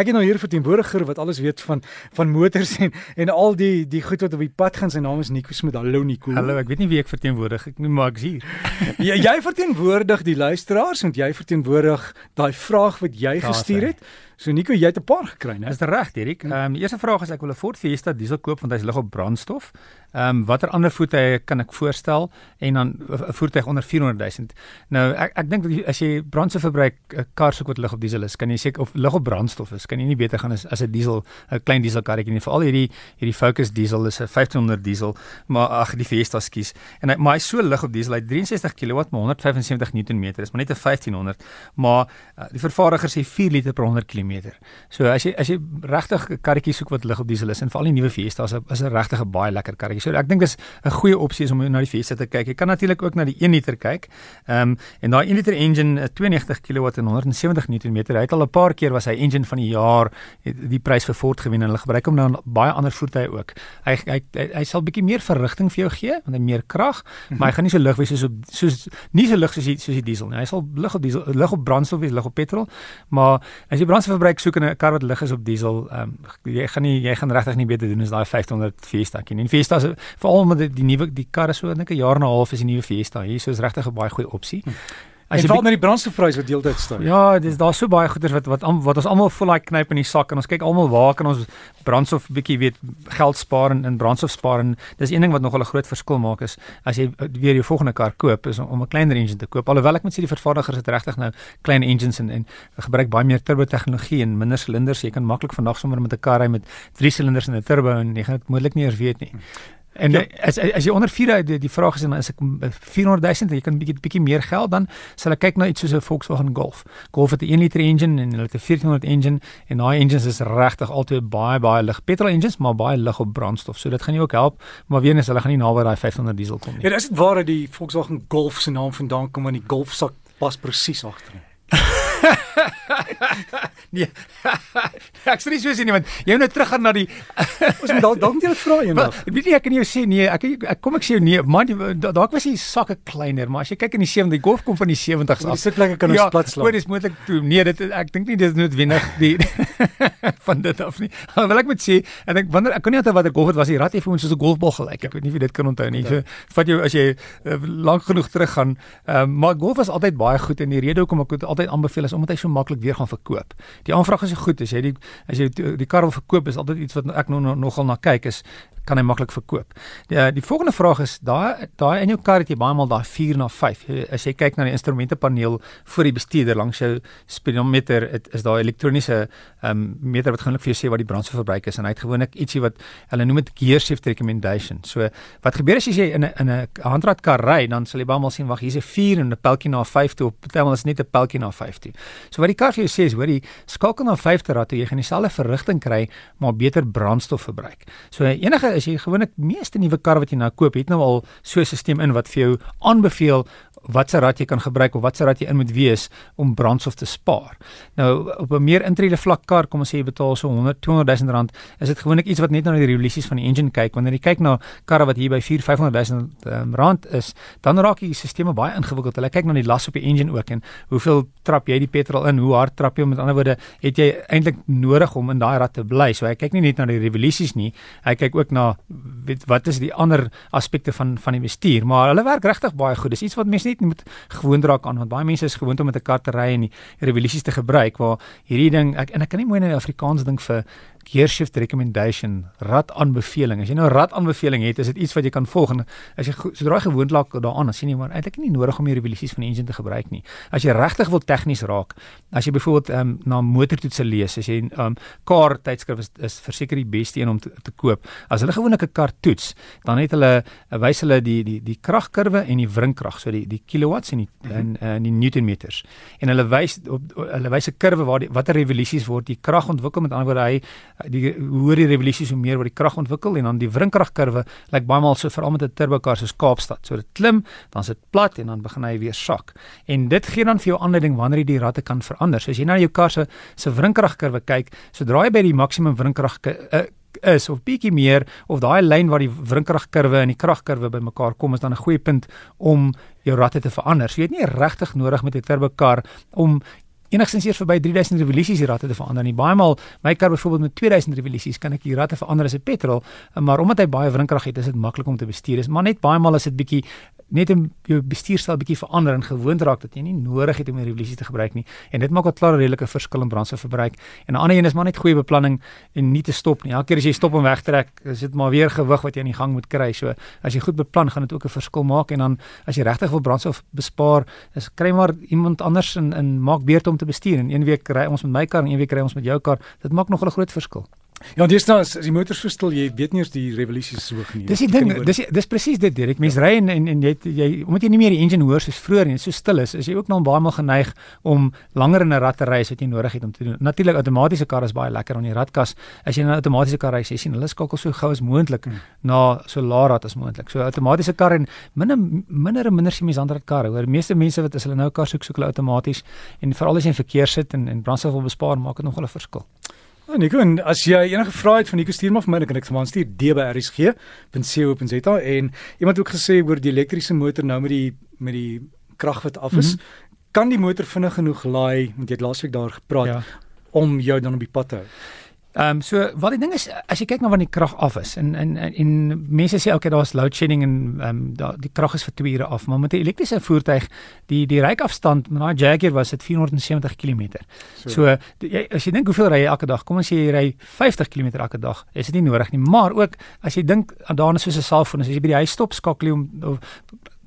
ek het nou hier 'n verteenwoordiger wat alles weet van van motors en en al die die goed wat op die pad gaan. Sy naam is Nico Smit. Hallo Nico. Hallo, ek weet nie wie ek verteenwoordig ek nie, maar ek's hier. jy, jy verteenwoordig die luisteraars want jy verteenwoordig daai vraag wat jy gestuur het. So Nico, jy het 'n paar gekry, né? Dis reg, Erik. Ehm um, die eerste vraag is ek wil 'n Ford Fiesta diesel koop want hy's lig op brandstof. Ehm um, watter ander voertuie kan ek voorstel en dan 'n voertuig onder 400 000. Nou ek ek dink as jy brandstofverbruik 'n kar soek wat lig op diesel is, kan jy seker of lig op brandstof is, kan jy nie beter gaan as as 'n diesel, 'n klein dieselkarretjie nie. Veral hierdie hierdie Focus diesel is 'n 1500 diesel, maar ag die Fiesta skies. En hy maar hy's so lig op diesel, hy 63 kW maar 175 Nm is, maar net 'n 1500, maar uh, die vervaardiger sê 4 liter per 100 km. So as jy as jy regtig 'n karretjie soek wat lig op diesel is en veral die nuwe Fiesta is 'n regtig 'n baie lekker karretjie. So ek dink dis 'n goeie opsie is om na die Fiesta te kyk. Jy kan natuurlik ook na die 1 liter kyk. Ehm um, en daai 1 liter engine 92 kW en 170 Nm. Hy het al 'n paar keer was hy engine van die jaar die prys vir Ford gewen en hulle gebruik hom nou in baie ander voertuie ook. Hy hy hy, hy sal bietjie meer verrigting vir jou gee want hy meer krag, mm -hmm. maar hy gaan nie so lig wees soos op soos nie so lig soos die, soos die diesel nie. Hy sal lig op diesel lig op brandstof wees, lig op petrol, maar as jy brandstofverbruik soek in 'n kar wat lig is op diesel, ehm um, jy gaan nie jy gaan regtig nie beter doen as daai 1500 Fiesta nie. En Fiesta is veral met die, die nuwe die kar is so net 'n jaar en 'n half is die nuwe Fiesta. Hier is regtig 'n baie goeie opsie. Hm. As jy val met die brandstofprys wat deeltyd styg. Ja, dis daar so baie goeders wat wat wat ons almal voel like knyp in die sak en ons kyk almal waar kan ons brandstof bietjie weet geld spaar en in brandstof spaar en dis een ding wat nogal 'n groot verskil maak is as jy weer jou volgende kar koop is om 'n kleiner engine te koop. Alhoewel ek moet sê die vervaardigers het regtig nou klein engines en en gebruik baie meer turbo tegnologie en minder silinders. Jy kan maklik vandag sommer met 'n kar ry met 3 silinders en 'n turbo en jy gaan dit moontlik nie eers weet nie. En ja. as as jy onder 4 die, die vraag is en as ek 400 000 jy kan bietjie bietjie meer geld dan sal ek kyk na iets soos 'n Volkswagen Golf. Golf het 'n 1 liter engine en hulle het 'n 1400 engine en daai engines is regtig altyd baie baie lig. Petrol engines maar baie lig op brandstof. So dit gaan jou ook help, maar weer eens hulle gaan nie naby daai 500 diesel kom nie. Ja, dis waar dat die Volkswagen Golf se naam vandaan kom want die Golf sak pas presies agterin. nee. ek sê nie so sien nie want jy moet nou terug gaan na die ons moet dalk dalk net vra eendag. Ek weet nie ek kan jou sê nee, ek, ek kom ek sê jou nee, man dalk was die sakke kleiner, maar as jy kyk in die 70, die golf kom van die 70s af. Die sitplekke kan ons ja, plat slaan. Ja, dis moontlik toe. Nee, dit ek dink nie dis noodwendig die van dit af nie. Wil ek met sê, ek dink wanneer ek kan nie onthou watter golf dit was, die rat het vir ons soos 'n golfbal gelyk. Ek weet nie of jy dit kan onthou nie. So vat jou as jy uh, lank genoeg terug gaan, uh, maar golf was altyd baie goed en die rede hoekom ek dit altyd aanbeveel is omdat hy so maklik weer gaan verkoop. Die aanvraag is goed as jy die as jy die kar wil verkoop is altyd iets wat ek nog nogal na kyk is kan hy maklik verkoop. Die eh, die volgende vraag is daai daai in jou kar het jy baie maal daai 4 na 5. As jy kyk na die instrumentepaneel voor die bestuurder langs jou speedometer, dit is daai elektroniese ehm um, meter wat gewoonlik vir jou sê wat die brandstofverbruik is en hy het gewoonlik ietsie wat hulle noem dit gear shift recommendation. So wat gebeur as jy in 'n in 'n handradkar ry, dan sal jy baie maal sien wag hier's 'n 4 en 'n peltjie na 5 toe, partymal is net 'n peltjie na 5 toe. So wat die kar vir jou sê is, hoor skakel na 5 te rad toe jy gaan dieselfde verrigting kry maar beter brandstof verbruik. So enige as jy gewoonlik meeste nuwe kar wat jy nou koop, het nou al so 'n stelsel in wat vir jou aanbeveel watse rad jy kan gebruik of watse rad jy in moet wees om brandstof te spaar. Nou op 'n meer intrede vlak kar, kom ons sê jy betaal so 100 200 000 rand, is dit gewoonlik iets wat net na die regulasies van die engine kyk. Wanneer jy kyk na karre wat hier by 4 500 000 um, rand is, dan raak die stelsels baie ingewikkeld. Hulle kyk na die las op die engine ook en hoeveel trap jy die petrol in, hoe hard trap jy met ander woorde, het jy eintlik nodig om in daai rad te bly. So hy kyk nie net na die regulasies nie, hy kyk ook na weet, wat is die ander aspekte van van die bestuur, maar hulle werk regtig baie goed. Dis iets wat mense net moet gewoond raak aan want baie mense is gewoond om met 'n kar te ry en die revolusies te gebruik waar hierdie ding ek en ek kan nie mooi in Afrikaans dink vir gear shift recommendation rad aanbeveling. As jy nou 'n rad aanbeveling het, is dit iets wat jy kan volg en as jy sodra jy gewoond raak daaraan, dan sien jy maar eintlik nie nodig om die revolusies van die engine te gebruik nie. As jy regtig wil tegnies raak, as jy byvoorbeeld um, na motortoetse lees, as jy 'n um, kar tydskrif is, is verseker die beste een om te, te koop. As hulle gewoonlik 'n kar toets, dan het hulle wys hulle die die die kragkurwe en die wringkrag, so die die kilowatts en die -hmm. en, en die newtonmeters. En hulle wys op hulle wys 'n kurwe waar die watter revolusies word die krag ontwikkel met ander woorde hy die hoër die revolusies hoe meer word die krag ontwikkel en dan die wringkragkurwe lyk baie maal so veral met 'n turbokar soos Kaapstad. So dit klim, dan sit plat en dan begin hy weer sak. En dit gee dan vir jou aanleiding wanneer jy die ratte kan verander. So as jy na jou kar se se wringkragkurwe kyk, sodra jy by die maksimum wringkrag uh, is of bietjie meer of daai lyn waar die wringkragkurwe en die kragkurwe bymekaar kom is dan 'n goeie punt om jou ratte te verander. So jy het nie regtig nodig met 'n turbokar om enigstens eers verby 3000 revolusies die ratte te verander nie. Baie maal my kar byvoorbeeld met 2000 revolusies kan ek die ratte verander as 'n petrol, maar omdat hy baie wrinkrag het, is dit maklik om te bestuur. Dis maar net baie maal as dit bietjie net om jou bestuurstyl bietjie verander en gewoond raak dat jy nie nodig het om 'n revolusie te gebruik nie. En dit maak 'n klare redelike verskil in brandstofverbruik. En 'n ander een is maar net goeie beplanning en nie te stop nie. Elke keer as jy stop om weg te trek, is dit maar weer gewig wat jy aan die gang moet kry. So as jy goed beplan, gaan dit ook 'n verskil maak en dan as jy regtig wil brandstof bespaar, is kry maar iemand anders in in maak beurt om te bestuur. En een week ry ons met my kar en een week ry ons met jou kar. Dit maak nog 'n groot verskil. Ja, dis nou as die motors verstil, jy weet nie of die revolusie so hoog nie. Dis die ding, dis dis presies dit Dirk. Mens ry en en, en jy jy omdat jy nie meer die engine hoor soos vroeër nie, so stil is, is jy ook nog baie maal geneig om langer in 'n rat te ry as wat jy nodig het om te doen. Natuurlik outomatiese kar is baie lekker aan die ratkas. As jy 'n outomatiese kar ry, jy sien hulle skakel so gou as moontlik hmm. na so laag rad as moontlik. So outomatiese kar en minder minder en minder sien mens ander karre. Hoor, meeste mense wat as hulle nou 'n kar soek, soek hulle outomaties en veral as jy in verkeer sit en en brandstof wil bespaar, maak dit nogal 'n verskil. Ja, Nico, en as jy enige vrae het van Nico stuur maar vir my, dan kan ek sommer stuur dbrsg.co.za en iemand het ook gesê oor die elektriese motor nou met die met die krag wat af is, mm -hmm. kan die motor vinnig genoeg laai want jy het laasweek daar gepraat ja. om jou dan op die pad te hou. Ehm um, so wat die ding is as jy kyk na wanneer die krag af is en en en, en mense sê okay daar's load shedding en ehm um, da, die krag is vir 2 ure af maar met 'n elektriese voertuig die die ryafstand met daai Jaguar was dit 470 km. So, so die, as jy dink hoeveel ry jy elke dag? Kom ons sê jy ry 50 km elke dag. Is dit nie nodig nie, maar ook as jy dink daarna soos 'n selfoon as jy by die huis stop skakel jy om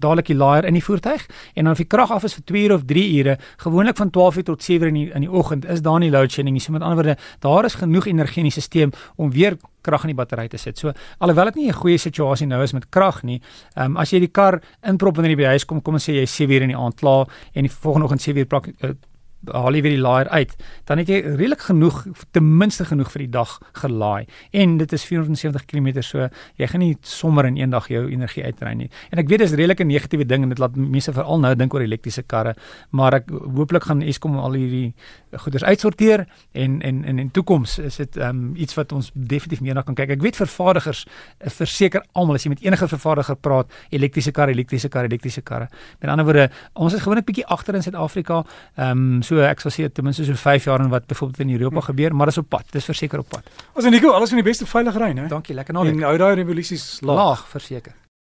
dadelik die laaier in die voertuig en dan of die krag af is vir 2 ure of 3 ure, gewoonlik van 12 uur tot 7 uur in die, in die oggend is daar nie load shedding nie. So met ander woorde, daar is genoeg energie in die stelsel om weer krag in die battery te sit. So alhoewel dit nie 'n goeie situasie nou is met krag nie, ehm um, as jy die kar inprop wanneer jy by huis kom, kom ons sê jy 7 uur in die aand klaar en die volgende oggend 7 uur plak uh, haal jy weer die laaier uit, dan het jy redelik genoeg ten minste genoeg vir die dag gelaai. En dit is 470 km so jy gaan nie sommer in een dag jou energie uitdrei nie. En ek weet dis redelik 'n negatiewe ding en dit laat mense veral nou dink oor elektriese karre, maar ek hooplik gaan Eskom al hierdie goeders uitsorteer en en in in toekoms is dit um, iets wat ons definitief meer na kan kyk. Ek weet vervaardigers eh, verseker almal as jy met enige vervaardiger praat, elektriese karre, elektriese karre, elektriese karre. Met ander woorde, ons is gewoonlik bietjie agter in Suid-Afrika. Ehm um, so ek sal sê ten minste so 5 jaar en wat byvoorbeeld in Europa hm. gebeur, maar dis op pad. Dis verseker op pad. Ons en Nico, alles van die beste veilig ry, né? Dankie, lekker naweek. En hou daai revolusies laag, laag verseker.